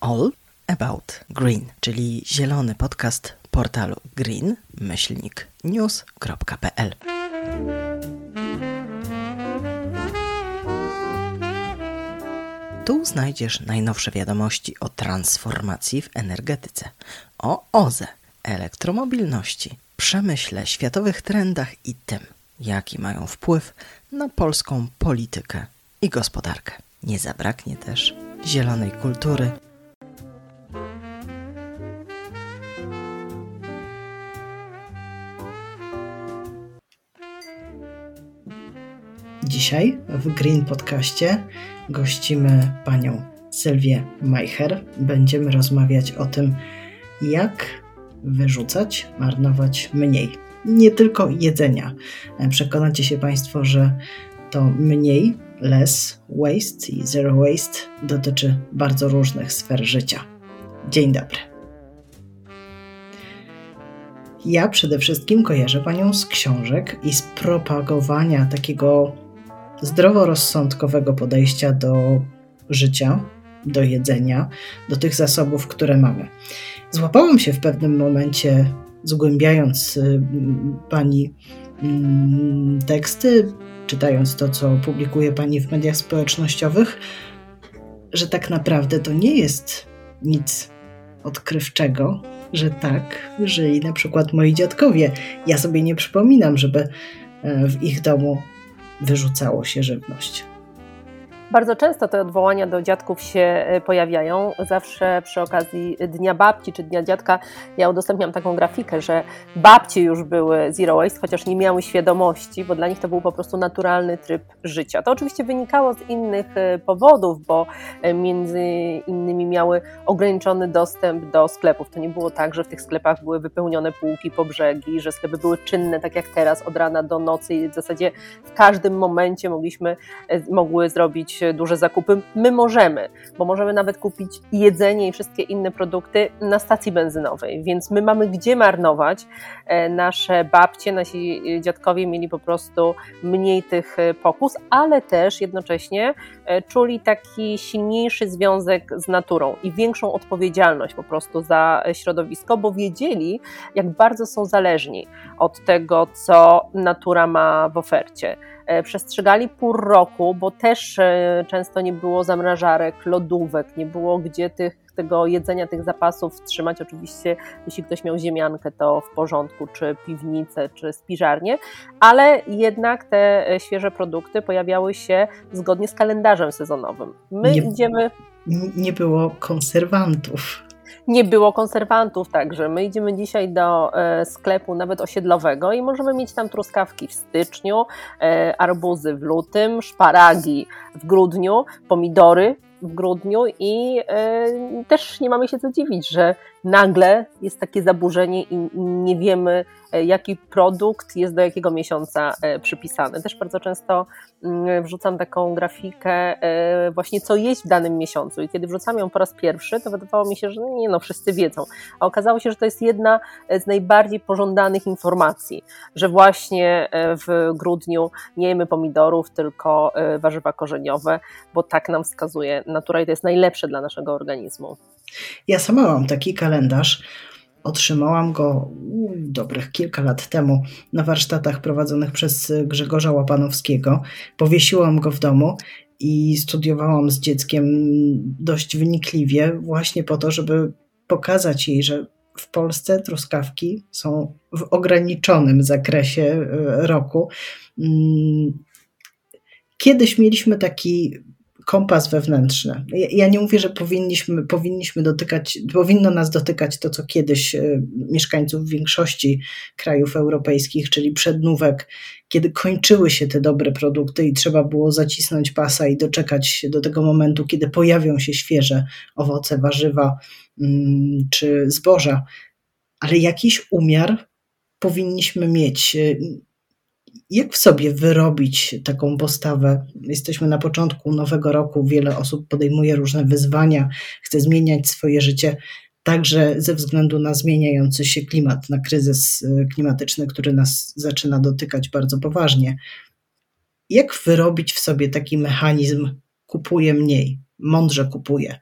All About Green, czyli zielony podcast portalu green-news.pl. Tu znajdziesz najnowsze wiadomości o transformacji w energetyce, o OZE, elektromobilności, przemyśle, światowych trendach i tym, jaki mają wpływ na polską politykę i gospodarkę. Nie zabraknie też zielonej kultury. Dzisiaj w Green Podcaście gościmy panią Sylwię Majcher. Będziemy rozmawiać o tym, jak wyrzucać, marnować mniej. Nie tylko jedzenia. Przekonacie się Państwo, że to mniej, less waste i zero waste dotyczy bardzo różnych sfer życia. Dzień dobry. Ja przede wszystkim kojarzę Panią z książek i z propagowania takiego zdroworozsądkowego podejścia do życia, do jedzenia, do tych zasobów, które mamy. Złapałam się w pewnym momencie, zgłębiając y, Pani mm, teksty, czytając to, co publikuje Pani w mediach społecznościowych, że tak naprawdę to nie jest nic odkrywczego, że tak żyli na przykład moi dziadkowie. Ja sobie nie przypominam, żeby e, w ich domu wyrzucało się żywność. Bardzo często te odwołania do dziadków się e, pojawiają. Zawsze przy okazji Dnia Babci czy Dnia Dziadka ja udostępniam taką grafikę, że babcie już były zero waste, chociaż nie miały świadomości, bo dla nich to był po prostu naturalny tryb życia. To oczywiście wynikało z innych e, powodów, bo e, między innymi miały ograniczony dostęp do sklepów. To nie było tak, że w tych sklepach były wypełnione półki po brzegi, że sklepy były czynne tak jak teraz od rana do nocy i w zasadzie w każdym momencie mogliśmy, mogły zrobić duże zakupy. My możemy, bo możemy nawet kupić jedzenie i wszystkie inne produkty na stacji benzynowej, więc my mamy gdzie marnować. E, nasze babcie, nasi dziadkowie mieli po prostu mniej tych e, pokus, ale też jednocześnie e, czuli taki silniejszy związek z naturą i większą odpowiedzialność po prostu za środowisko, bo wiedzieli, jak bardzo są zależni od tego, co natura ma w ofercie. E, przestrzegali pół roku, bo też e, często nie było zamrażarek, lodówek, nie było gdzie tych, tego jedzenia, tych zapasów trzymać. Oczywiście, jeśli ktoś miał ziemiankę, to w porządku, czy piwnicę, czy spiżarnię, ale jednak te e, świeże produkty pojawiały się zgodnie z kalendarzem sezonowym. My nie, idziemy. Nie było konserwantów nie było konserwantów, także my idziemy dzisiaj do e, sklepu nawet osiedlowego i możemy mieć tam truskawki w styczniu, e, arbuzy w lutym, szparagi w grudniu, pomidory w grudniu i y, też nie mamy się co dziwić, że nagle jest takie zaburzenie i nie wiemy, e, jaki produkt jest do jakiego miesiąca e, przypisany. Też bardzo często mm, wrzucam taką grafikę właśnie co jeść w danym miesiącu i kiedy wrzucam ją po raz pierwszy, to wydawało mi się, że nie no, wszyscy wiedzą, a okazało się, że to jest jedna z najbardziej pożądanych informacji, że właśnie w grudniu nie jemy pomidorów, tylko warzywa korzeniowe, bo tak nam wskazuje natura i to jest najlepsze dla naszego organizmu. Ja sama mam taki kalendarz. Otrzymałam go dobrych kilka lat temu na warsztatach prowadzonych przez Grzegorza Łapanowskiego. Powiesiłam go w domu i studiowałam z dzieckiem dość wynikliwie, właśnie po to, żeby pokazać jej, że w Polsce truskawki są w ograniczonym zakresie e, roku. Mm, kiedyś mieliśmy taki kompas wewnętrzny. Ja nie mówię, że powinniśmy, powinniśmy dotykać, powinno nas dotykać to, co kiedyś e, mieszkańców większości krajów europejskich, czyli przednówek, kiedy kończyły się te dobre produkty i trzeba było zacisnąć pasa i doczekać się do tego momentu, kiedy pojawią się świeże owoce, warzywa mm, czy zboża. Ale jakiś umiar powinniśmy mieć jak w sobie wyrobić taką postawę? Jesteśmy na początku nowego roku, wiele osób podejmuje różne wyzwania, chce zmieniać swoje życie, także ze względu na zmieniający się klimat, na kryzys y, klimatyczny, który nas zaczyna dotykać bardzo poważnie. Jak wyrobić w sobie taki mechanizm kupuję mniej, mądrze kupuję?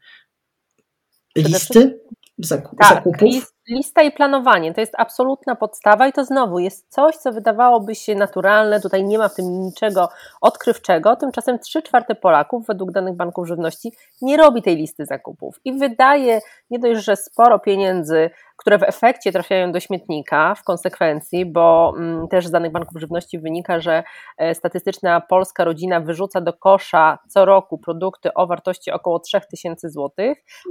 Listy zakup, tak, zakupów? Lista i planowanie. To jest absolutna podstawa i to znowu jest coś, co wydawałoby się naturalne, tutaj nie ma w tym niczego odkrywczego, tymczasem 3 czwarte Polaków według danych banków żywności nie robi tej listy zakupów. I wydaje nie dość, że sporo pieniędzy które w efekcie trafiają do śmietnika w konsekwencji, bo mm, też z danych banków żywności wynika, że e, statystyczna polska rodzina wyrzuca do kosza co roku produkty o wartości około 3000 zł,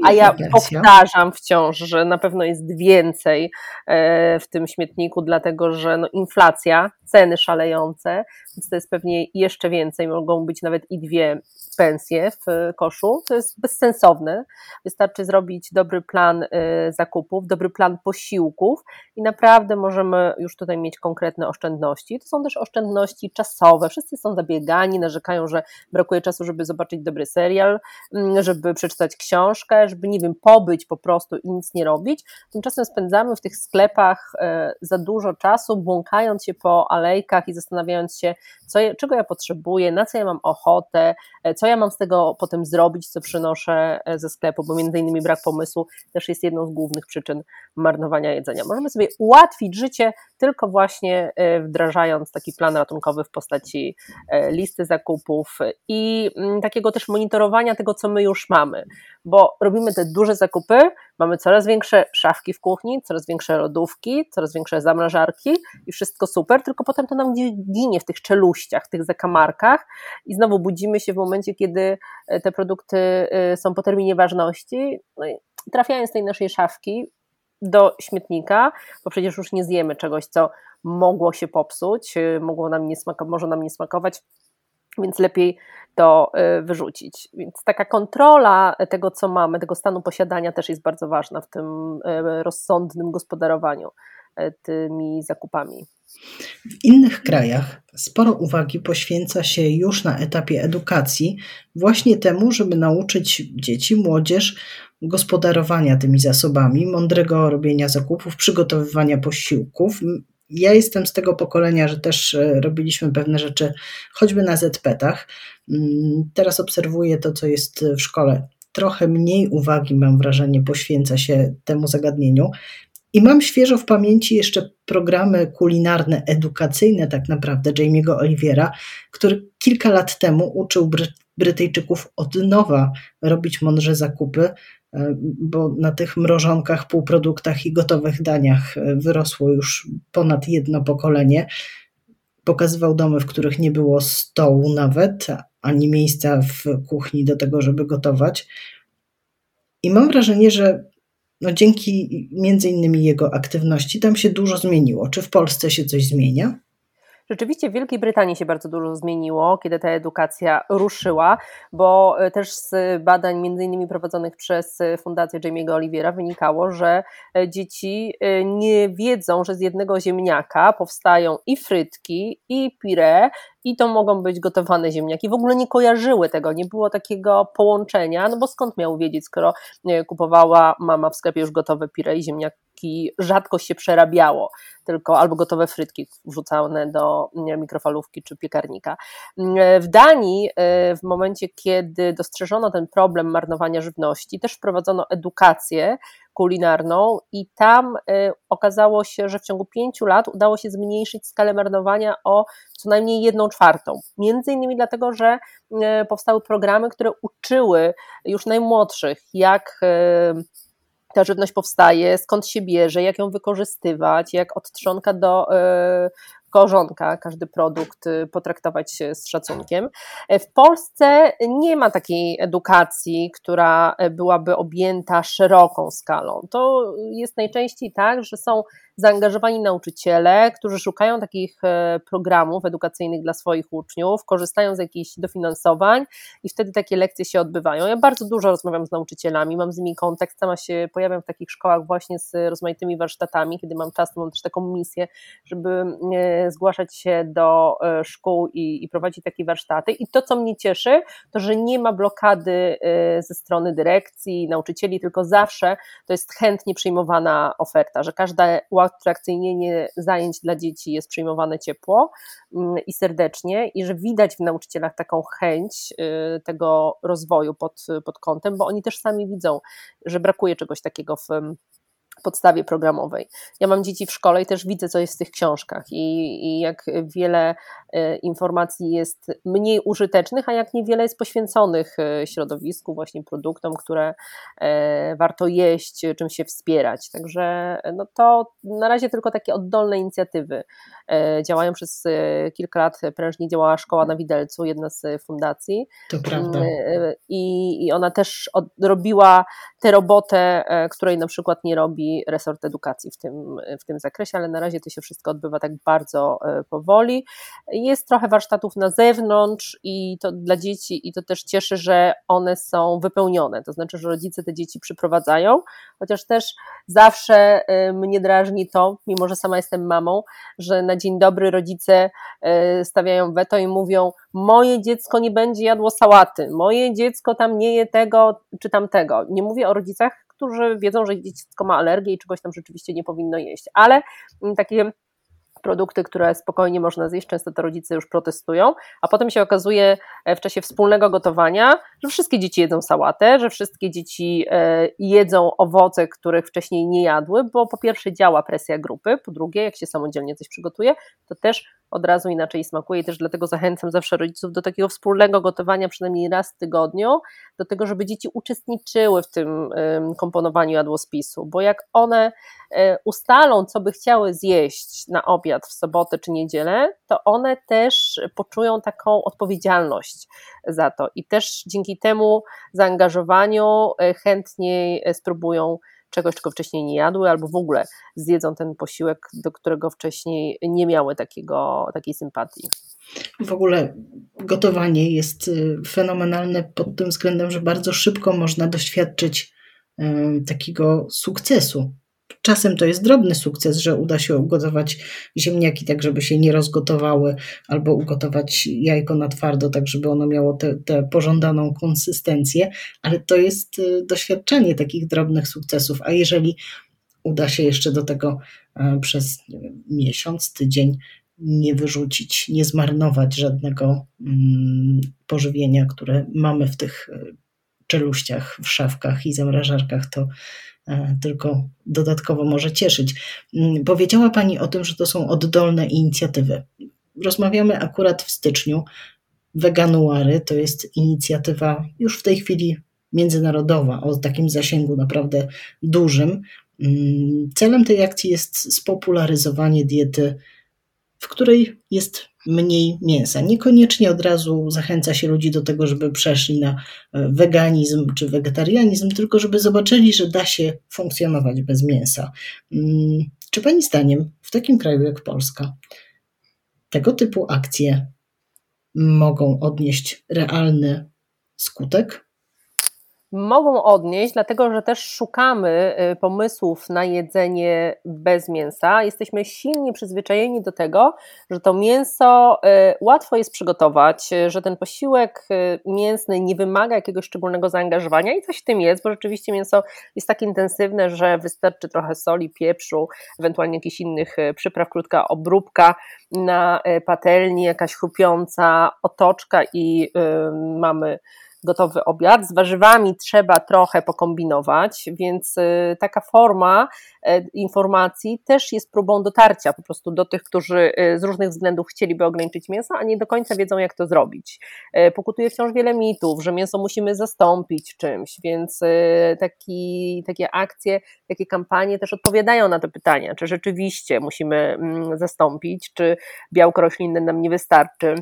a ja powtarzam wciąż, że na pewno jest więcej e, w tym śmietniku, dlatego że no, inflacja, ceny szalejące, więc to jest pewnie jeszcze więcej, mogą być nawet i dwie pensje w koszu, to jest bezsensowne. Wystarczy zrobić dobry plan zakupów, dobry plan posiłków i naprawdę możemy już tutaj mieć konkretne oszczędności. To są też oszczędności czasowe. Wszyscy są zabiegani, narzekają, że brakuje czasu, żeby zobaczyć dobry serial, mm, żeby przeczytać książkę, żeby, nie wiem, pobyć po prostu i nic nie robić. Tymczasem spędzamy w tych sklepach y, za dużo czasu, błąkając się po alejkach i zastanawiając się, co, czego ja potrzebuję, na co ja mam ochotę, y, co ja mam z tego potem zrobić, co przynoszę e, ze sklepu, bo między innymi brak pomysłu też jest jedną z głównych przyczyn marnowania jedzenia. Możemy sobie ułatwić życie tylko właśnie e, wdrażając taki plan ratunkowy w postaci e, listy zakupów i mm, takiego też monitorowania tego, co my już mamy, bo robimy te duże zakupy, mamy coraz większe szafki w kuchni, coraz większe lodówki, coraz większe zamrażarki i wszystko super, tylko potem to nam ginie w tych czeluściach, w tych zakamarkach i znowu budzimy się w momencie, kiedy e, te produkty są po terminie ważności, no trafiają z tej naszej szafki, do śmietnika, bo przecież już nie zjemy czegoś, co mogło się popsuć, y, mogło nam nie może nam nie smakować, więc lepiej to y, wyrzucić. Więc taka kontrola tego, co mamy, tego stanu posiadania też jest bardzo ważna w tym y, rozsądnym gospodarowaniu tymi zakupami. W innych krajach sporo uwagi poświęca się już na etapie edukacji właśnie temu, żeby nauczyć dzieci, młodzież gospodarowania tymi zasobami, mądrego robienia zakupów, przygotowywania posiłków. Ja jestem z tego pokolenia, że też e, robiliśmy pewne rzeczy choćby na ZP-tach. Mm, teraz obserwuję to, co jest w szkole. Trochę mniej uwagi, mam wrażenie, poświęca się temu zagadnieniu. I mam świeżo w pamięci jeszcze programy kulinarne, edukacyjne, tak naprawdę, Jamie'ego Oliviera, który kilka lat temu uczył Brytyjczyków od nowa robić mądrze zakupy, bo na tych mrożonkach, półproduktach i gotowych daniach e, wyrosło już ponad jedno pokolenie. Pokazywał domy, w których nie było stołu nawet, ani miejsca w kuchni do tego, żeby gotować. I mam wrażenie, że no dzięki między innymi jego aktywności tam się dużo zmieniło. Czy w Polsce się coś zmienia? Rzeczywiście w Wielkiej Brytanii się bardzo dużo zmieniło, kiedy ta edukacja ruszyła, bo e, też z badań między innymi prowadzonych przez e, Fundację Jamie'ego Oliviera wynikało, że e, dzieci nie wiedzą, że z jednego ziemniaka powstają i frytki, i pire, i to mogą być gotowane ziemniaki. W ogóle nie kojarzyły tego, nie było takiego połączenia, no bo skąd miał wiedzieć, skoro kupowała mama w sklepie już gotowe pire i ziemniaki rzadko się przerabiało, tylko albo gotowe frytki wrzucane do mikrofalówki czy piekarnika. W Danii, e, w momencie, kiedy dostrzeżono ten problem marnowania żywności, też wprowadzono edukację kulinarną i tam y, okazało się, że w ciągu pięciu lat udało się zmniejszyć skalę marnowania o co najmniej jedną czwartą. Między innymi dlatego, że y, powstały programy, które uczyły już najmłodszych, jak y, ta żywność powstaje, skąd się bierze, jak ją wykorzystywać, jak od trzonka do korzonka każdy produkt y, potraktować z szacunkiem. W Polsce nie ma takiej edukacji, która byłaby objęta szeroką skalą. To jest najczęściej tak, że są zaangażowani nauczyciele, którzy szukają takich e, programów edukacyjnych dla swoich uczniów, korzystają z jakichś dofinansowań i wtedy takie lekcje się odbywają. Ja bardzo dużo rozmawiam z nauczycielami, mam z nimi kontakt, sama się pojawiam w takich szkołach właśnie z rozmaitymi warsztatami, kiedy mam czas, to mam też taką misję, żeby e, zgłaszać się do e, szkół i, i prowadzić takie warsztaty. I to, co mnie cieszy, to, że nie ma blokady ze strony dyrekcji, nauczycieli, tylko zawsze to jest chętnie przyjmowana oferta, że każda uatrakcyjnienie zajęć dla dzieci jest przyjmowane ciepło mm, i serdecznie i że widać w nauczycielach taką chęć y, tego rozwoju pod, pod kątem, bo oni też sami widzą, że brakuje czegoś takiego w podstawie programowej. Ja mam dzieci w szkole i też widzę, co jest w tych książkach i, i jak wiele e, informacji jest mniej użytecznych, a jak niewiele jest poświęconych e, środowisku, właśnie produktom, które e, warto jeść, czym się wspierać. Także no to na razie tylko takie oddolne inicjatywy działają przez kilka lat. Prężnie działała szkoła na Widelcu, jedna z fundacji. To prawda. I, i ona też robiła tę robotę, której na przykład nie robi resort edukacji w tym, w tym zakresie, ale na razie to się wszystko odbywa tak bardzo e, powoli. Jest trochę warsztatów na zewnątrz i to dla dzieci i to też cieszy, że one są wypełnione, to znaczy, że rodzice te dzieci przyprowadzają, chociaż też zawsze e, mnie drażni to, mimo że sama jestem mamą, że na dzień dobry rodzice e, stawiają weto i mówią, moje dziecko nie będzie jadło sałaty, moje dziecko tam nie je tego czy tamtego. Nie mówię o rodzicach, którzy wiedzą, że dziecko ma alergię i czegoś tam rzeczywiście nie powinno jeść. Ale mm, takie produkty, które spokojnie można zjeść, często to rodzice już protestują, a potem się okazuje e, w czasie wspólnego gotowania, że wszystkie dzieci jedzą sałatę, że wszystkie dzieci e, jedzą owoce, których wcześniej nie jadły, bo po pierwsze działa presja grupy, po drugie, jak się samodzielnie coś przygotuje, to też od razu inaczej smakuje i też dlatego zachęcam zawsze rodziców do takiego wspólnego gotowania przynajmniej raz w tygodniu, do tego, żeby dzieci uczestniczyły w tym komponowaniu jadłospisu, bo jak one e, ustalą, co by chciały zjeść na obiad w sobotę czy niedzielę, to one też poczują taką odpowiedzialność za to i też dzięki temu zaangażowaniu e, chętniej e, spróbują czegoś, czego wcześniej nie jadły, albo w ogóle zjedzą ten posiłek, do którego wcześniej nie miały takiego, takiej sympatii. W ogóle gotowanie jest y, fenomenalne pod tym względem, że bardzo szybko można doświadczyć y, takiego sukcesu Czasem to jest drobny sukces, że uda się ugotować ziemniaki tak, żeby się nie rozgotowały, albo ugotować jajko na twardo, tak, żeby ono miało tę pożądaną konsystencję, ale to jest y, doświadczenie takich drobnych sukcesów. A jeżeli uda się jeszcze do tego e, przez miesiąc, tydzień nie wyrzucić, nie zmarnować żadnego mm, pożywienia, które mamy w tych e, czeluściach, w szafkach i zamrażarkach, to tylko dodatkowo może cieszyć. Mm, powiedziała Pani o tym, że to są oddolne inicjatywy. Rozmawiamy akurat w styczniu. Veganuary to jest inicjatywa już w tej chwili międzynarodowa o takim zasięgu naprawdę dużym. Mm, celem tej akcji jest spopularyzowanie diety, w której jest mniej mięsa. Niekoniecznie od razu zachęca się ludzi do tego, żeby przeszli na e, weganizm czy wegetarianizm, tylko żeby zobaczyli, że da się funkcjonować bez mięsa. Mm, czy Pani zdaniem w takim kraju jak Polska tego typu akcje mogą odnieść realny skutek? Mogą odnieść, dlatego że też szukamy y, pomysłów na jedzenie bez mięsa. Jesteśmy silnie przyzwyczajeni do tego, że to mięso y, łatwo jest przygotować, y, że ten posiłek mięsny nie wymaga jakiegoś szczególnego zaangażowania i coś w tym jest, bo rzeczywiście mięso jest tak intensywne, że wystarczy trochę soli, pieprzu, ewentualnie jakichś innych przypraw, krótka obróbka na patelni, jakaś chrupiąca otoczka i mamy gotowy obiad. Z warzywami trzeba trochę pokombinować, więc y, taka forma e, informacji też jest próbą dotarcia po prostu do tych, którzy y, z różnych względów chcieliby ograniczyć mięso, a nie do końca wiedzą, jak to zrobić. Pokutuje wciąż wiele mitów, że mięso musimy zastąpić czymś, więc y, taki, takie akcje, takie kampanie też odpowiadają na te pytania, czy rzeczywiście musimy mm, zastąpić, czy białko roślinne nam nie wystarczy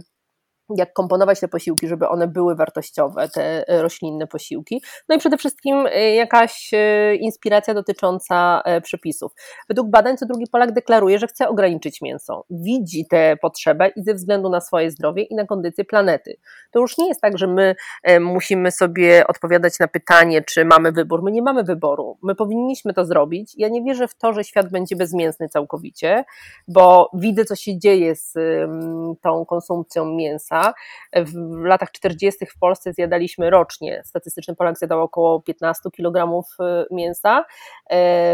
jak komponować te posiłki, żeby one były wartościowe, te e, roślinne posiłki. No i przede wszystkim e, jakaś e, inspiracja dotycząca przepisów. Według badań co drugi Polak deklaruje, że chce ograniczyć mięso. Widzi tę potrzebę i ze względu na swoje zdrowie i na kondycję planety. To już nie jest tak, że my musimy sobie odpowiadać na pytanie, czy mamy wybór. My nie mamy wyboru. My powinniśmy to zrobić. Ja nie wierzę w to, że świat będzie bezmięsny całkowicie, bo widzę, co się dzieje z tą konsumpcją mięsa mięsa. W latach 40. w Polsce zjadaliśmy rocznie, statystyczny Polak zjadał około 15 kg mięsa,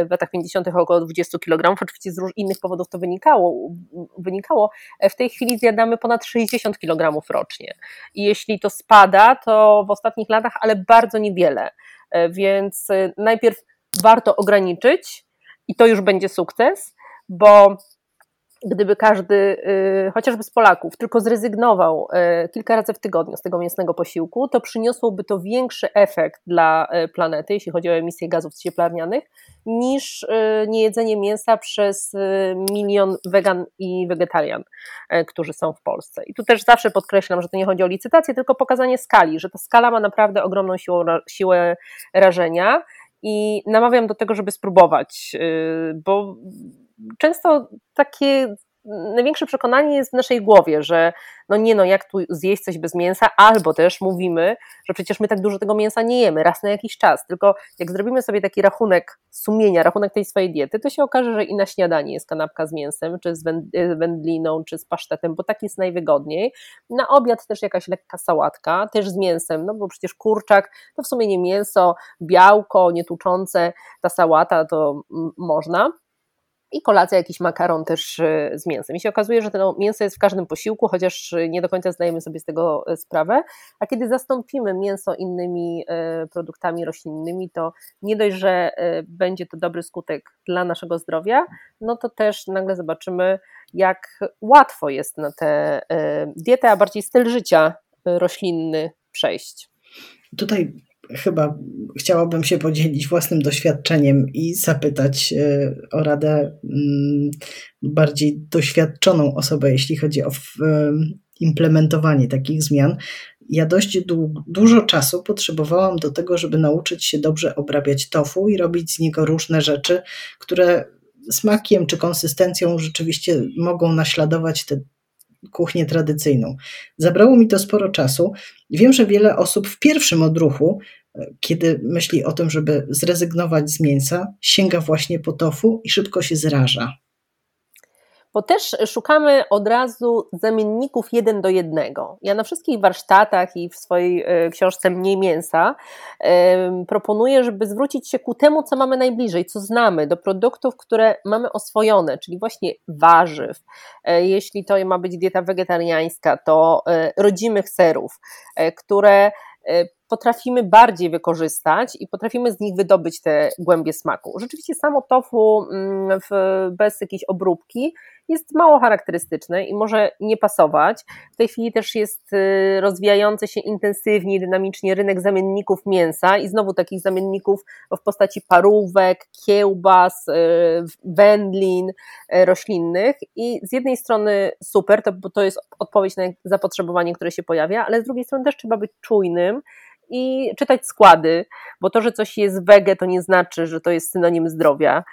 w latach 50. około 20 kg, oczywiście z innych powodów to wynikało, wynikało. W tej chwili zjadamy ponad 60 kg rocznie i jeśli to spada, to w ostatnich latach, ale bardzo niewiele, więc najpierw warto ograniczyć i to już będzie sukces, bo gdyby każdy, y, chociażby z Polaków, tylko zrezygnował y, kilka razy w tygodniu z tego mięsnego posiłku, to przyniosłoby to większy efekt dla y, planety, jeśli chodzi o emisję gazów cieplarnianych, niż niejedzenie mięsa przez milion wegan i wegetarian, którzy są w Polsce. I tu też zawsze podkreślam, że to nie chodzi o licytację, tylko pokazanie skali, że ta skala ma naprawdę ogromną siłę, siłę rażenia i namawiam do tego, żeby spróbować, bo często takie największe przekonanie jest w naszej głowie, że no nie no, jak tu zjeść coś bez mięsa, albo też mówimy, że przecież my tak dużo tego mięsa nie jemy raz na jakiś czas, tylko jak zrobimy sobie taki rachunek sumienia, rachunek tej swojej diety, to się okaże, że i na śniadanie jest kanapka z mięsem, czy z wędliną, czy z pasztetem, bo tak jest najwygodniej. Na obiad też jakaś lekka sałatka, też z mięsem, no bo przecież kurczak to w sumie nie mięso, białko, nietuczące, ta sałata to można i kolacja jakiś makaron też e, z mięsem. I się okazuje, że to mięso jest w każdym posiłku, chociaż nie do końca zdajemy sobie z tego e, sprawę, a kiedy zastąpimy mięso innymi produktami roślinnymi, to nie dość, że będzie to dobry skutek dla naszego zdrowia, no to też nagle zobaczymy, jak łatwo jest na tę dietę, a bardziej styl życia roślinny przejść. Tutaj chyba chciałabym się podzielić własnym doświadczeniem i zapytać e, o radę mm, bardziej doświadczoną osobę, jeśli chodzi o implementowanie takich zmian. Ja dość dużo czasu potrzebowałam do tego, żeby nauczyć się dobrze obrabiać tofu i robić z niego różne rzeczy, które smakiem czy konsystencją rzeczywiście mogą naśladować tę kuchnię tradycyjną. Zabrało mi to sporo czasu. Wiem, że wiele osób w pierwszym odruchu kiedy myśli o tym, żeby zrezygnować z mięsa, sięga właśnie po tofu i szybko się zraża. Bo też szukamy od razu zamienników jeden do jednego. Ja na wszystkich warsztatach i w swojej e, książce Mniej Mięsa proponuję, żeby zwrócić się ku temu, co mamy najbliżej, co znamy, do produktów, które mamy oswojone, czyli właśnie warzyw. E, jeśli to ma być dieta wegetariańska, to e, rodzimych serów, które potrafimy bardziej wykorzystać i potrafimy z nich wydobyć te głębie smaku. Rzeczywiście samo tofu mm, bez jakiejś obróbki jest mało charakterystyczne i może nie pasować. W tej chwili też jest y, rozwijający się intensywnie, dynamicznie rynek zamienników mięsa i znowu takich zamienników w postaci parówek, kiełbas, y, wędlin y, roślinnych i z jednej strony super, to, to jest odpowiedź na zapotrzebowanie, które się pojawia, ale z drugiej strony też trzeba być czujnym i czytać składy, bo to, że coś jest wege, to nie znaczy, że to jest synonim zdrowia.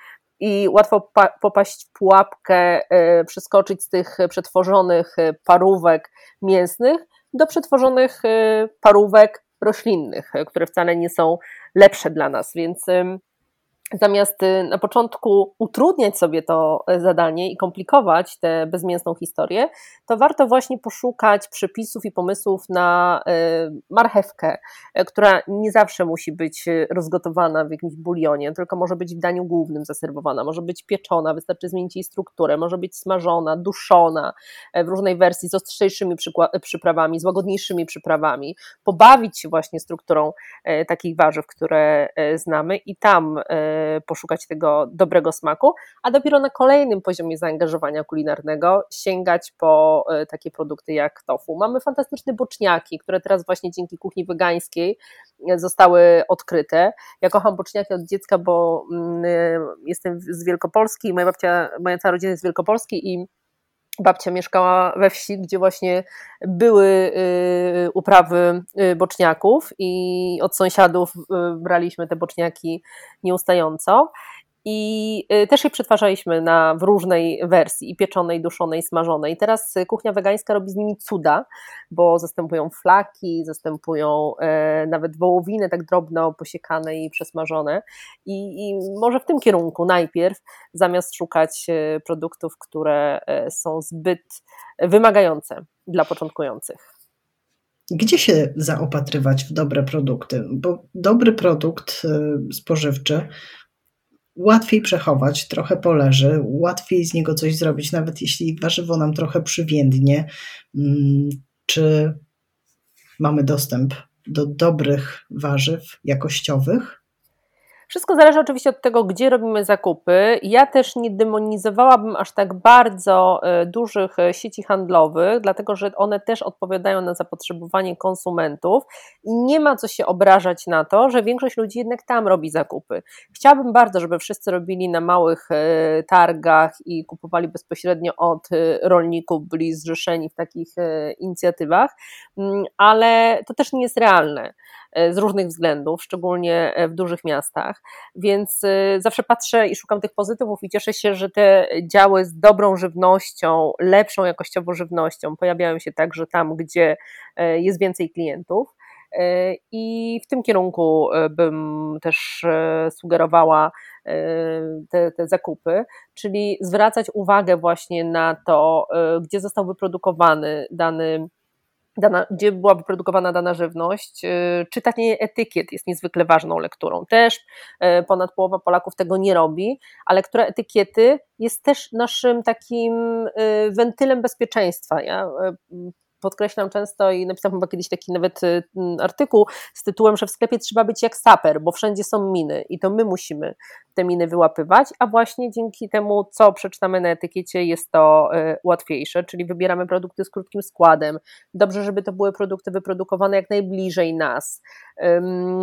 I łatwo popaść w pułapkę, e, przeskoczyć z tych przetworzonych e, parówek mięsnych do przetworzonych e, parówek roślinnych, które wcale nie są lepsze dla nas. Więc zamiast y, na początku utrudniać sobie to y, zadanie i komplikować tę bezmięsną historię, to warto właśnie poszukać przepisów i pomysłów na y, marchewkę, która nie zawsze musi być rozgotowana w jakimś bulionie, tylko może być w daniu głównym zaserwowana, może być pieczona, wystarczy zmienić jej strukturę, może być smażona, duszona w różnej wersji z ostrzejszymi przyprawami, z łagodniejszymi przyprawami, pobawić się właśnie strukturą takich warzyw, które znamy i tam poszukać tego dobrego smaku, a dopiero na kolejnym poziomie zaangażowania kulinarnego sięgać po e, takie produkty jak tofu. Mamy fantastyczne boczniaki, które teraz właśnie dzięki kuchni wegańskiej e, zostały odkryte. Ja kocham boczniaki od dziecka, bo mm, e, jestem z Wielkopolski, moja babcia, moja cała rodzina jest z Wielkopolski i babcia mieszkała we wsi, gdzie właśnie były y, uprawy y, boczniaków i od sąsiadów y, braliśmy te boczniaki nieustająco. I y, też je przetwarzaliśmy na, w różnej wersji, i pieczonej, duszonej, smażonej. Teraz kuchnia wegańska robi z nimi cuda, bo zastępują flaki, zastępują e, nawet wołowiny tak drobno posiekane i przesmażone. I, I może w tym kierunku najpierw, zamiast szukać e, produktów, które e, są zbyt wymagające dla początkujących. Gdzie się zaopatrywać w dobre produkty? Bo dobry produkt y, spożywczy łatwiej przechować, trochę poleży, łatwiej z niego coś zrobić, nawet jeśli warzywo nam trochę przywiędnie. Mm, czy mamy dostęp do dobrych warzyw jakościowych? Wszystko zależy oczywiście od tego, gdzie robimy zakupy. Ja też nie demonizowałabym aż tak bardzo e, dużych e, sieci handlowych, dlatego że one też odpowiadają na zapotrzebowanie konsumentów i nie ma co się obrażać na to, że większość ludzi jednak tam robi zakupy. Chciałabym bardzo, żeby wszyscy robili na małych e, targach i kupowali bezpośrednio od rolników, byli zrzeszeni w takich inicjatywach, mm, ale to też nie jest realne. E, z różnych względów, szczególnie e, w dużych miastach. Więc e, zawsze patrzę i szukam tych pozytywów i cieszę się, że te działy z dobrą żywnością, lepszą jakościowo żywnością pojawiają się także tam, gdzie jest więcej klientów. I w tym kierunku bym też sugerowała te, te, zakupy, czyli zwracać uwagę właśnie na to, gdzie został wyprodukowany dany dana, gdzie była wyprodukowana dana żywność. Y, czytanie etykiet jest niezwykle ważną lekturą. Też y, ponad połowa Polaków tego nie robi, a lektura etykiety jest też naszym takim y, wentylem bezpieczeństwa. Ja podkreślam często i napisałam chyba kiedyś taki nawet y, artykuł z tytułem, że w sklepie trzeba być jak saper, bo wszędzie są miny i to my musimy te miny wyłapywać, a właśnie dzięki temu, co przeczytamy na etykiecie, jest to y, łatwiejsze, czyli wybieramy produkty z krótkim składem. Dobrze, żeby to były produkty wyprodukowane jak najbliżej nas.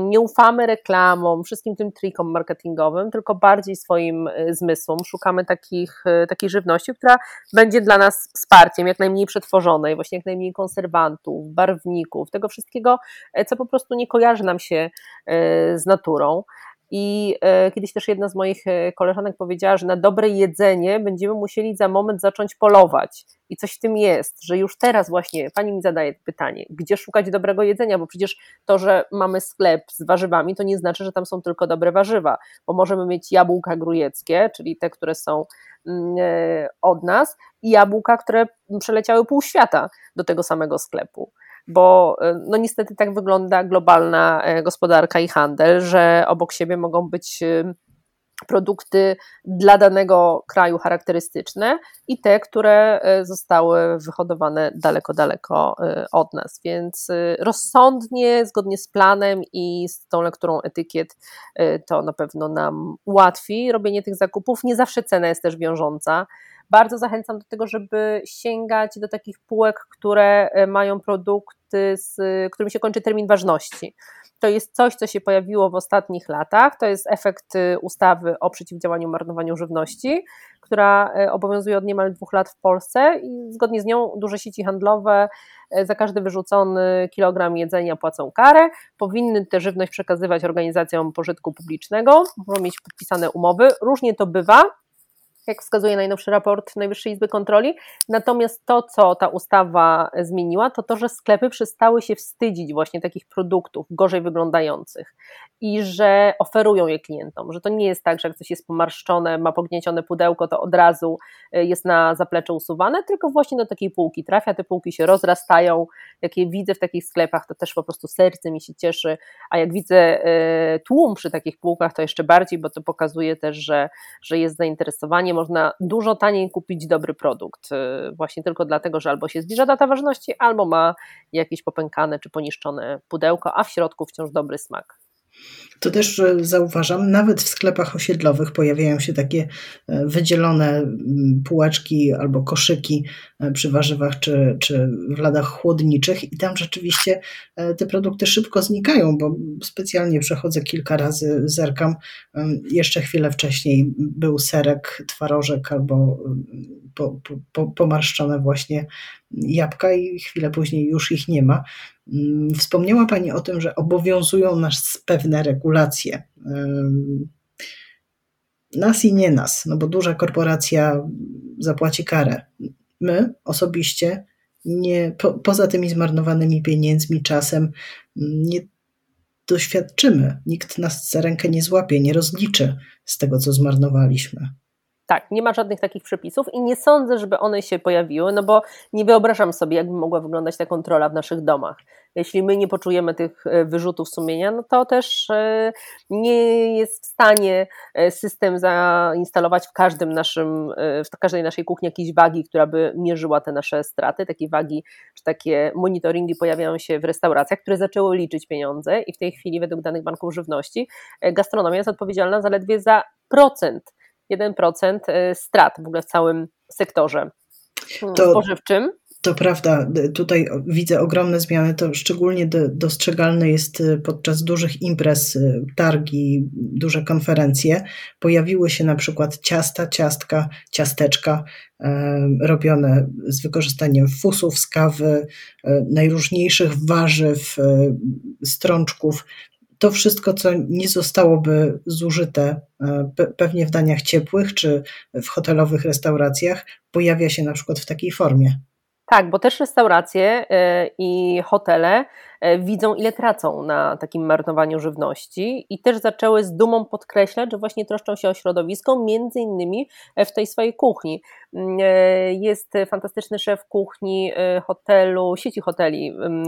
Nie ufamy reklamom, wszystkim tym trikom marketingowym, tylko bardziej swoim y, zmysłom. Szukamy takich, takiej żywności, która będzie dla nas wsparciem, jak najmniej przetworzonej, właśnie jak najmniej konserwantów, barwników, tego wszystkiego, e, co po prostu nie kojarzy nam się e, z naturą. I e, kiedyś też jedna z moich koleżanek powiedziała, że na dobre jedzenie będziemy musieli za moment zacząć polować. I coś w tym jest, że już teraz właśnie pani mi zadaje pytanie, gdzie szukać dobrego jedzenia, bo przecież to, że mamy sklep z warzywami, to nie znaczy, że tam są tylko dobre warzywa, bo możemy mieć jabłka grujeckie, czyli te, które są mm, od nas, i jabłka, które przeleciały pół świata do tego samego sklepu. Bo e, no niestety tak wygląda globalna e, gospodarka i handel, że obok siebie mogą być e, produkty dla danego kraju charakterystyczne i te, które zostały wyhodowane daleko, daleko od nas. Więc rozsądnie, zgodnie z planem i z tą lekturą etykiet, to na pewno nam ułatwi robienie tych zakupów. Nie zawsze cena jest też wiążąca bardzo zachęcam do tego, żeby sięgać do takich półek, które e, mają produkty, z którym się kończy termin ważności. To jest coś, co się pojawiło w ostatnich latach. To jest efekt e, ustawy o przeciwdziałaniu marnowaniu żywności, która e, obowiązuje od niemal dwóch lat w Polsce i zgodnie z nią duże sieci handlowe za każdy wyrzucony kilogram jedzenia płacą karę. Powinny tę żywność przekazywać organizacjom pożytku publicznego, muszą mieć podpisane umowy. Różnie to bywa jak wskazuje najnowszy raport Najwyższej Izby Kontroli. Natomiast to, co ta ustawa zmieniła, to to, że sklepy przestały się wstydzić właśnie takich produktów gorzej wyglądających i że oferują je klientom, że to nie jest tak, że jak coś jest pomarszczone, ma pogniecione pudełko, to od razu y, jest na zaplecze usuwane, tylko właśnie do takiej półki trafia, te półki się rozrastają, jak je widzę w takich sklepach, to też po prostu serce mi się cieszy, a jak widzę y, tłum przy takich półkach, to jeszcze bardziej, bo to pokazuje też, że, że jest zainteresowanie, można dużo taniej kupić dobry produkt, y, właśnie tylko dlatego, że albo się zbliża data ważności, albo ma jakieś popękane czy poniszczone pudełko, a w środku wciąż dobry smak. To też zauważam, nawet w sklepach osiedlowych pojawiają się takie e, wydzielone półeczki albo koszyki e, przy warzywach czy, czy w ladach chłodniczych i tam rzeczywiście e, te produkty szybko znikają, bo specjalnie przechodzę kilka razy, zerkam. Jeszcze chwilę wcześniej był serek, twarożek albo po, po, pomarszczone właśnie jabłka i chwilę później już ich nie ma. Mm, wspomniała Pani o tym, że obowiązują nas pewne regulacje. Nas i nie nas, no bo duża korporacja zapłaci karę. My osobiście, nie, po, poza tymi zmarnowanymi pieniędzmi, czasem, nie doświadczymy. Nikt nas za rękę nie złapie, nie rozliczy z tego, co zmarnowaliśmy. Tak, nie ma żadnych takich przepisów i nie sądzę, żeby one się pojawiły, no bo nie wyobrażam sobie, jakby mogła wyglądać ta kontrola w naszych domach. Jeśli my nie poczujemy tych e, wyrzutów sumienia, no to też e, nie jest w stanie e, system zainstalować w każdym naszym, w każdej naszej kuchni jakiejś wagi, która by mierzyła te nasze straty. Takie wagi czy takie monitoringi pojawiają się w restauracjach, które zaczęły liczyć pieniądze i w tej chwili według danych banków żywności gastronomia jest odpowiedzialna zaledwie za procent 1% y, strat w ogóle w całym sektorze to, spożywczym. To prawda, tutaj widzę ogromne zmiany. To szczególnie dostrzegalne jest y, podczas dużych imprez, y, targi, duże konferencje. Pojawiły się na przykład ciasta, ciastka, ciasteczka robione z wykorzystaniem fusów z kawy, najróżniejszych warzyw, strączków to wszystko, co nie zostałoby zużyte e, pewnie w daniach ciepłych czy w hotelowych restauracjach, pojawia się na przykład w takiej formie. Tak, bo też restauracje e, i hotele widzą, ile tracą na takim marnowaniu żywności i też zaczęły z dumą podkreślać, że właśnie troszczą się o środowisko, między innymi w tej swojej kuchni. Mm, jest fantastyczny szef kuchni hotelu, sieci hoteli, mm,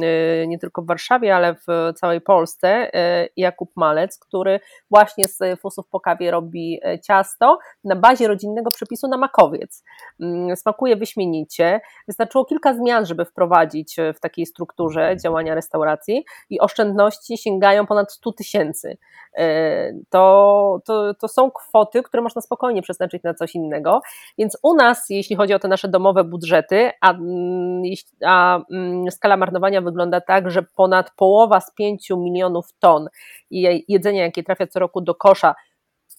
nie tylko w Warszawie, ale w całej Polsce, Jakub Malec, który właśnie z fusów po kawie robi ciasto na bazie rodzinnego przepisu na makowiec. Mm, smakuje wyśmienicie. Wystarczyło kilka zmian, żeby wprowadzić e, w takiej strukturze działania restauracji i oszczędności sięgają ponad 100 tysięcy. E, to, to, to są kwoty, które można spokojnie przeznaczyć na coś innego. Więc u nas, jeśli chodzi o te nasze domowe budżety, a, mm, a mm, skala marnowania wygląda tak, że ponad połowa z 5 milionów ton jedzenia, jakie trafia co roku do kosza,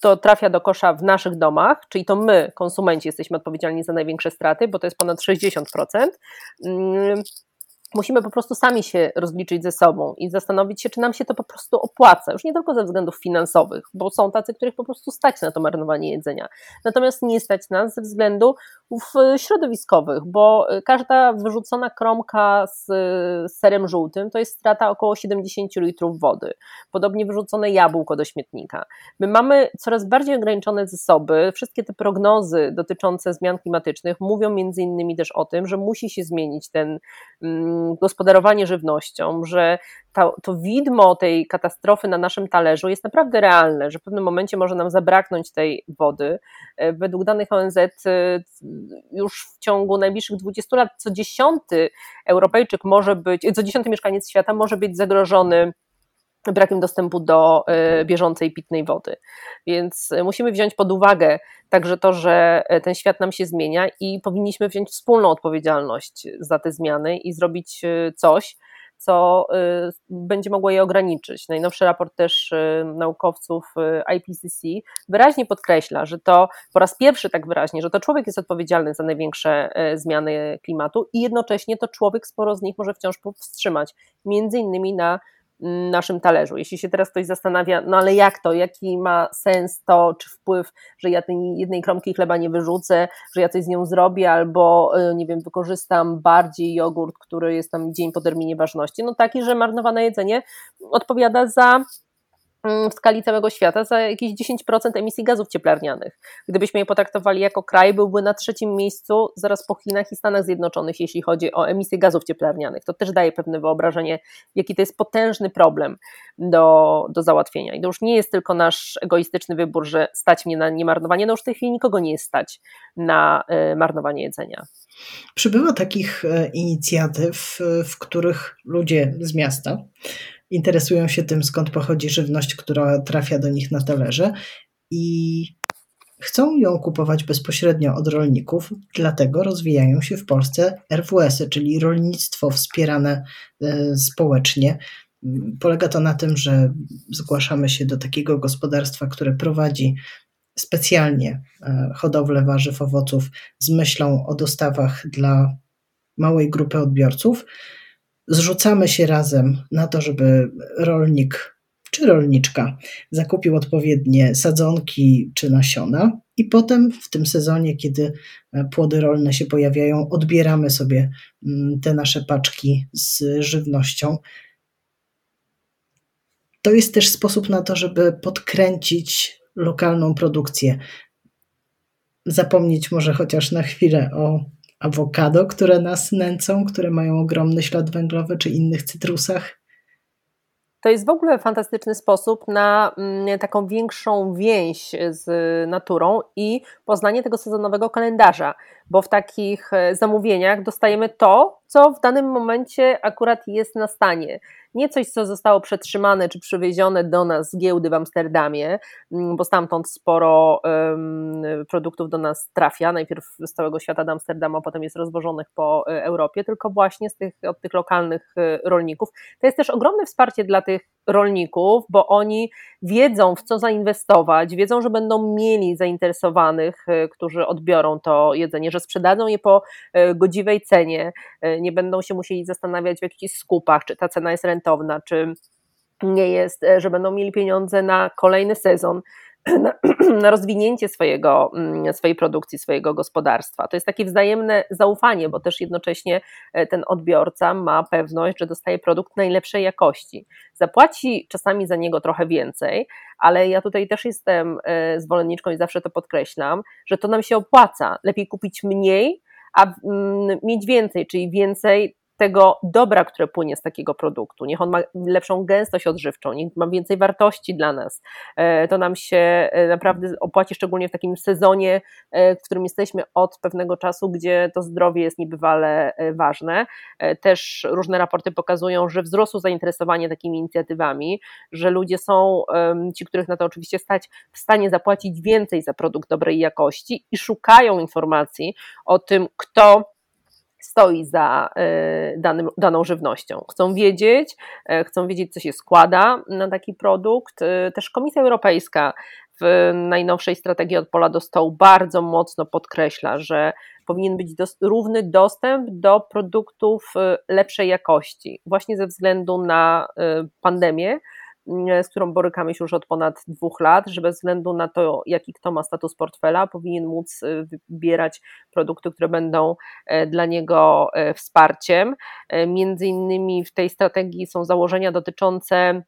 to trafia do kosza w naszych domach, czyli to my, konsumenci, jesteśmy odpowiedzialni za największe straty, bo to jest ponad 60%. Musimy po prostu sami się rozliczyć ze sobą i zastanowić się, czy nam się to po prostu opłaca. Już nie tylko ze względów finansowych, bo są tacy, których po prostu stać na to marnowanie jedzenia. Natomiast nie stać nas ze względów środowiskowych, bo każda wyrzucona kromka z serem żółtym to jest strata około 70 litrów wody. Podobnie wyrzucone jabłko do śmietnika. My mamy coraz bardziej ograniczone zasoby. Wszystkie te prognozy dotyczące zmian klimatycznych mówią między innymi też o tym, że musi się zmienić ten mm, gospodarowanie żywnością, że to, to widmo tej katastrofy na naszym talerzu jest naprawdę realne, że w pewnym momencie może nam zabraknąć tej wody. E, według danych ONZ e, już w ciągu najbliższych 20 lat co dziesiąty Europejczyk może być, co dziesiąty mieszkaniec świata może być zagrożony brakiem dostępu do e, bieżącej pitnej wody. Więc musimy wziąć pod uwagę także to, że ten świat nam się zmienia i powinniśmy wziąć wspólną odpowiedzialność za te zmiany i zrobić e, coś, co e, będzie mogło je ograniczyć. Najnowszy raport też naukowców IPCC wyraźnie podkreśla, że to po raz pierwszy tak wyraźnie, że to człowiek jest odpowiedzialny za największe zmiany klimatu i jednocześnie to człowiek sporo z nich może wciąż powstrzymać, między innymi na naszym talerzu. Jeśli się teraz ktoś zastanawia, no ale jak to, jaki ma sens to, czy wpływ, że ja tej jednej kromki chleba nie wyrzucę, że ja coś z nią zrobię, albo y, nie wiem, wykorzystam bardziej jogurt, który jest tam dzień po terminie ważności, no taki, że marnowane jedzenie odpowiada za w skali całego świata za jakieś 10% emisji gazów cieplarnianych. Gdybyśmy je potraktowali jako kraj, byłby na trzecim miejscu zaraz po Chinach i Stanach Zjednoczonych, jeśli chodzi o emisję gazów cieplarnianych. To też daje pewne wyobrażenie, jaki to jest potężny problem do, do załatwienia. I to już nie jest tylko nasz egoistyczny wybór, że stać mnie na niemarnowanie, no już w tej chwili nikogo nie jest stać na e, marnowanie jedzenia. Przybywa takich e, inicjatyw, w których ludzie z miasta interesują się tym, skąd pochodzi żywność, która trafia do nich na talerze i chcą ją kupować bezpośrednio od rolników, dlatego rozwijają się w Polsce RWS-y, czyli rolnictwo wspierane e, społecznie. Polega to na tym, że zgłaszamy się do takiego gospodarstwa, które prowadzi specjalnie e, hodowlę warzyw, owoców z myślą o dostawach dla małej grupy odbiorców zrzucamy się razem na to, żeby rolnik czy rolniczka zakupił odpowiednie sadzonki czy nasiona, i potem w tym sezonie, kiedy e, płody rolne się pojawiają, odbieramy sobie mm, te nasze paczki z żywnością. To jest też sposób na to, żeby podkręcić lokalną produkcję. zapomnieć może chociaż na chwilę o awokado, które nas nęcą, które mają ogromny ślad węglowy, czy innych cytrusach? To jest w ogóle fantastyczny sposób na mm, taką większą więź z naturą i poznanie tego sezonowego kalendarza, bo w takich e, zamówieniach dostajemy to, co w danym momencie akurat jest na stanie nie coś, co zostało przetrzymane czy przywiezione do nas z giełdy w Amsterdamie, bo stamtąd sporo um, produktów do nas trafia, najpierw z całego świata do Amsterdamu, a potem jest rozwożonych po e, Europie, tylko właśnie z tych, od tych lokalnych e, rolników. To jest też ogromne wsparcie dla tych rolników, bo oni wiedzą, w co zainwestować, wiedzą, że będą mieli zainteresowanych, e, którzy odbiorą to jedzenie, że sprzedadzą je po godziwej cenie, nie będą się musieli zastanawiać w jakichś skupach, czy ta cena jest rentowna, czy nie jest, e, że będą mieli pieniądze na kolejny sezon, na, na, rozwinięcie swojego, mm, swojej produkcji, swojego gospodarstwa. To jest takie wzajemne zaufanie, bo też jednocześnie e, ten odbiorca ma pewność, że dostaje produkt najlepszej jakości. Zapłaci czasami za niego trochę więcej, ale ja tutaj też jestem e, zwolenniczką i zawsze to podkreślam, że to nam się opłaca. Lepiej kupić mniej, a mm, mieć więcej, czyli więcej tego dobra, które płynie z takiego produktu. Niech on ma lepszą gęstość odżywczą, niech ma więcej wartości dla nas. E, to nam się e, naprawdę opłaci, szczególnie w takim sezonie, e, w którym jesteśmy od pewnego czasu, gdzie to zdrowie jest niebywale ważne. Też różne raporty pokazują, że wzrosło zainteresowanie takimi inicjatywami, że ludzie są, ci, których na to oczywiście stać, w stanie zapłacić więcej za produkt dobrej jakości i szukają informacji o tym, kto stoi za e, danym, daną żywnością. Chcą wiedzieć, e, chcą wiedzieć, co się składa na taki produkt. E, też Komisja Europejska w najnowszej strategii od pola do stołu bardzo mocno podkreśla, że powinien być dos równy dostęp do produktów lepszej jakości, właśnie ze względu na pandemię, z którą borykamy się już od ponad dwóch lat, że bez względu na to, jaki kto ma status portfela, powinien móc y, wybierać produkty, które będą e, dla niego e, wsparciem. E, między innymi w tej strategii są założenia dotyczące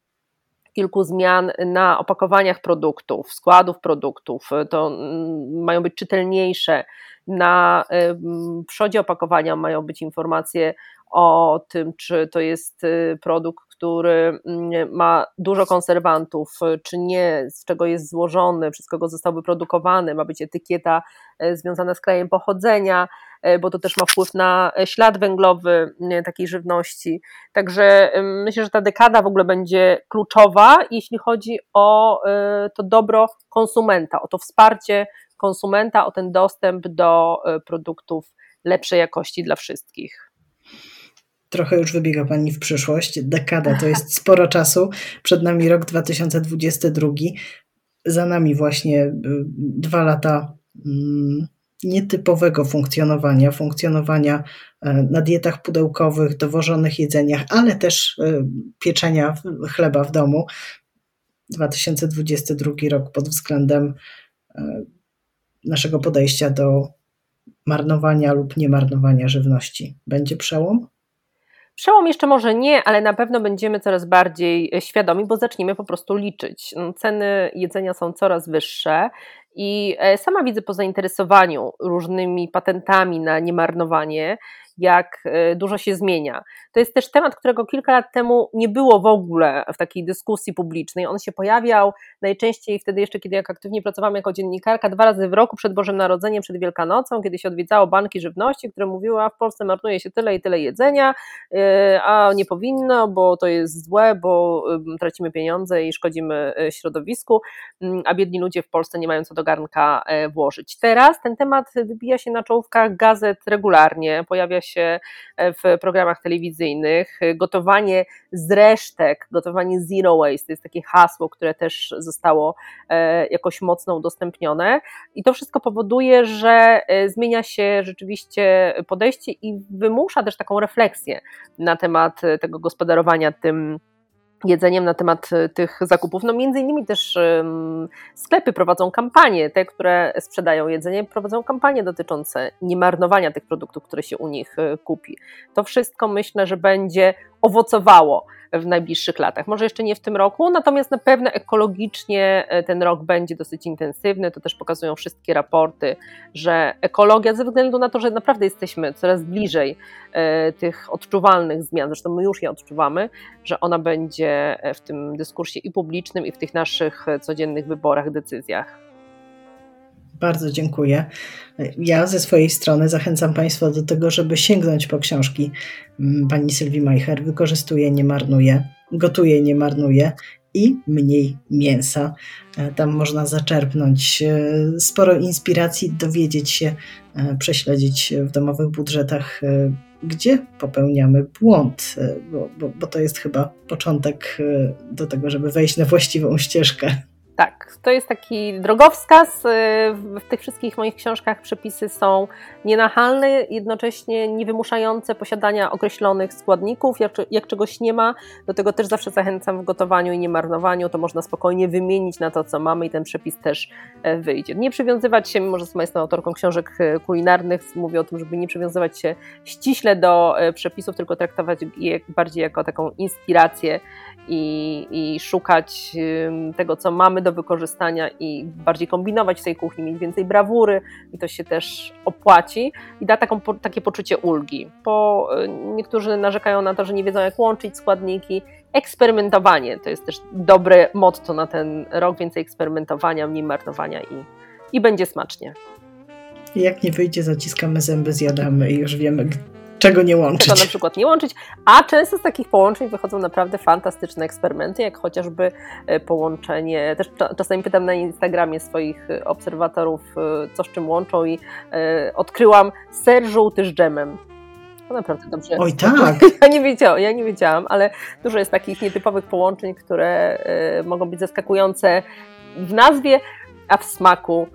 kilku zmian na opakowaniach produktów, składów produktów. To mm, mają być czytelniejsze. Na przodzie opakowania mają być informacje o tym, czy to jest produkt, który mm, ma dużo konserwantów, czy nie, z czego jest złożony, przez kogo został wyprodukowany, ma być etykieta e, związana z krajem pochodzenia, e, bo to też ma wpływ na ślad węglowy takiej żywności. Także myślę, że ta dekada w ogóle będzie kluczowa, jeśli chodzi o to dobro konsumenta, o to wsparcie konsumenta, o ten dostęp do produktów lepszej jakości dla wszystkich trochę już wybiega Pani w przyszłość. Dekada to jest sporo czasu. Przed nami rok 2022. Za nami właśnie y, dwa lata mm, nietypowego funkcjonowania, funkcjonowania e, na dietach pudełkowych, dowożonych jedzeniach, ale też e, pieczenia chleba w domu. 2022 rok pod względem e, naszego podejścia do marnowania lub niemarnowania żywności. Będzie przełom? Przełom jeszcze może nie, ale na pewno będziemy coraz bardziej świadomi, bo zaczniemy po prostu liczyć. Ceny jedzenia są coraz wyższe i e, sama widzę po zainteresowaniu różnymi patentami na niemarnowanie, jak e, dużo się zmienia. To jest też temat, którego kilka lat temu nie było w ogóle w takiej dyskusji publicznej. On się pojawiał najczęściej wtedy jeszcze, kiedy jak aktywnie pracowałam jako dziennikarka, dwa razy w roku przed Bożym Narodzeniem, przed Wielkanocą, kiedy się odwiedzało banki żywności, które mówiły, a w Polsce marnuje się tyle i tyle jedzenia, e, a nie powinno, bo to jest złe, bo tracimy pieniądze i szkodzimy środowisku, mm, a biedni ludzie w Polsce nie mają co do garnka włożyć. Teraz ten temat wybija się na czołówkach gazet regularnie, pojawia się e, w programach telewizyjnych. Gotowanie z resztek, gotowanie zero waste to jest takie hasło, które też zostało e, jakoś mocno udostępnione. I to wszystko powoduje, że e, zmienia się rzeczywiście podejście i wymusza też taką refleksję na temat tego gospodarowania tym jedzeniem na temat e, tych zakupów. No między innymi też sklepy prowadzą kampanie, te, które sprzedają jedzenie, prowadzą kampanie dotyczące niemarnowania tych produktów, które się u nich e, kupi. To wszystko myślę, że będzie owocowało w najbliższych latach. Może jeszcze nie w tym roku, natomiast na pewno ekologicznie e, ten rok będzie dosyć intensywny. To też pokazują wszystkie raporty, że ekologia, ze względu na to, że naprawdę jesteśmy coraz bliżej e, tych odczuwalnych zmian, zresztą my już je odczuwamy, że ona będzie w tym dyskursie i publicznym, i w tych naszych codziennych wyborach, decyzjach. Bardzo dziękuję. Ja ze swojej strony zachęcam Państwa do tego, żeby sięgnąć po książki mm, pani Sylwii Majcher. Wykorzystuje, nie marnuje, gotuje, nie marnuje i mniej mięsa. E, tam można zaczerpnąć e, sporo inspiracji, dowiedzieć się, e, prześledzić w domowych budżetach, gdzie popełniamy błąd, bo, bo, bo to jest chyba początek do tego, żeby wejść na właściwą ścieżkę. Tak, to jest taki drogowskaz. Y, w tych wszystkich moich książkach przepisy są nienachalne, jednocześnie niewymuszające posiadania określonych składników. Jak, jak czegoś nie ma, do tego też zawsze zachęcam w gotowaniu i niemarnowaniu, to można spokojnie wymienić na to, co mamy i ten przepis też e, wyjdzie. Nie przywiązywać się, mimo że sama jestem autorką książek e, kulinarnych, mówię o tym, żeby nie przywiązywać się ściśle do e, przepisów, tylko traktować je bardziej jako taką inspirację i, i szukać tego, co mamy do wykorzystania i bardziej kombinować w tej kuchni, mieć więcej brawury i to się też opłaci i da taką, takie poczucie ulgi. Bo y, niektórzy narzekają na to, że nie wiedzą jak łączyć składniki. Eksperymentowanie to jest też dobre motto na ten rok, więcej eksperymentowania, mniej marnowania i, i będzie smacznie. Jak nie wyjdzie, zaciskamy zęby, zjadamy i już wiemy, czego nie łączyć. Czego na przykład nie łączyć, a często z takich połączeń wychodzą naprawdę fantastyczne eksperymenty, jak chociażby e, połączenie, też czasami pytam na Instagramie swoich e, obserwatorów, e, co z czym łączą i odkryłam ser żółty z dżemem. To naprawdę dobrze. Oj tak. Ja nie wiedziałam, ja nie wiedziałam, ale dużo jest takich nietypowych połączeń, które mogą być zaskakujące w nazwie, a w smaku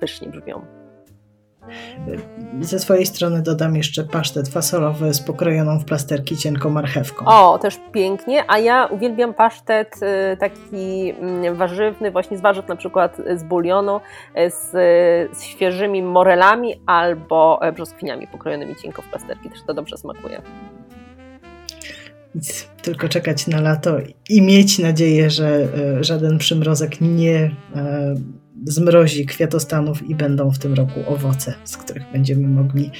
pysznie brzmią. Ze swojej strony dodam jeszcze pasztet fasolowy z pokrojoną w plasterki cienką marchewką. O, też pięknie, a ja uwielbiam pasztet y, taki mm, warzywny, właśnie z warzyw na przykład z bulionu, y, z, z świeżymi morelami albo e, brzoskwiniami pokrojonymi cienko w plasterki. Też to dobrze smakuje. Nic, tylko czekać na lato i mieć nadzieję, że e, żaden przymrozek nie e, zmrozi kwiatostanów i będą w tym roku owoce, z których będziemy mogli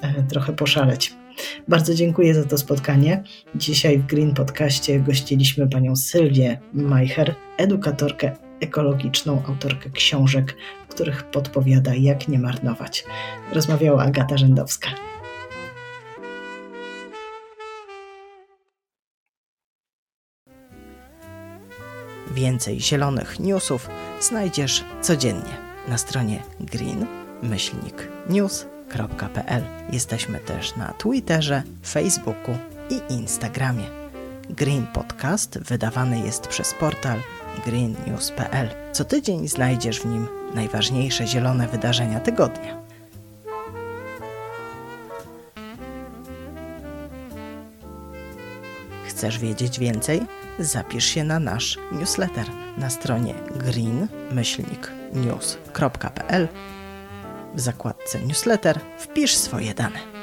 e, trochę poszaleć. Bardzo dziękuję za to spotkanie. Dzisiaj w Green Podcaście gościliśmy panią Sylwię Majcher, edukatorkę ekologiczną, autorkę książek, których podpowiada, jak nie marnować. Rozmawiała Agata Rzędowska. Więcej zielonych newsów znajdziesz codziennie na stronie green-news.pl. Jesteśmy też na Twitterze, Facebooku i Instagramie. Green Podcast wydawany jest przez portal greennews.pl. Co tydzień znajdziesz w nim najważniejsze zielone wydarzenia tygodnia. Chcesz wiedzieć więcej? Zapisz się na nasz newsletter na stronie green-news.pl. W zakładce newsletter wpisz swoje dane.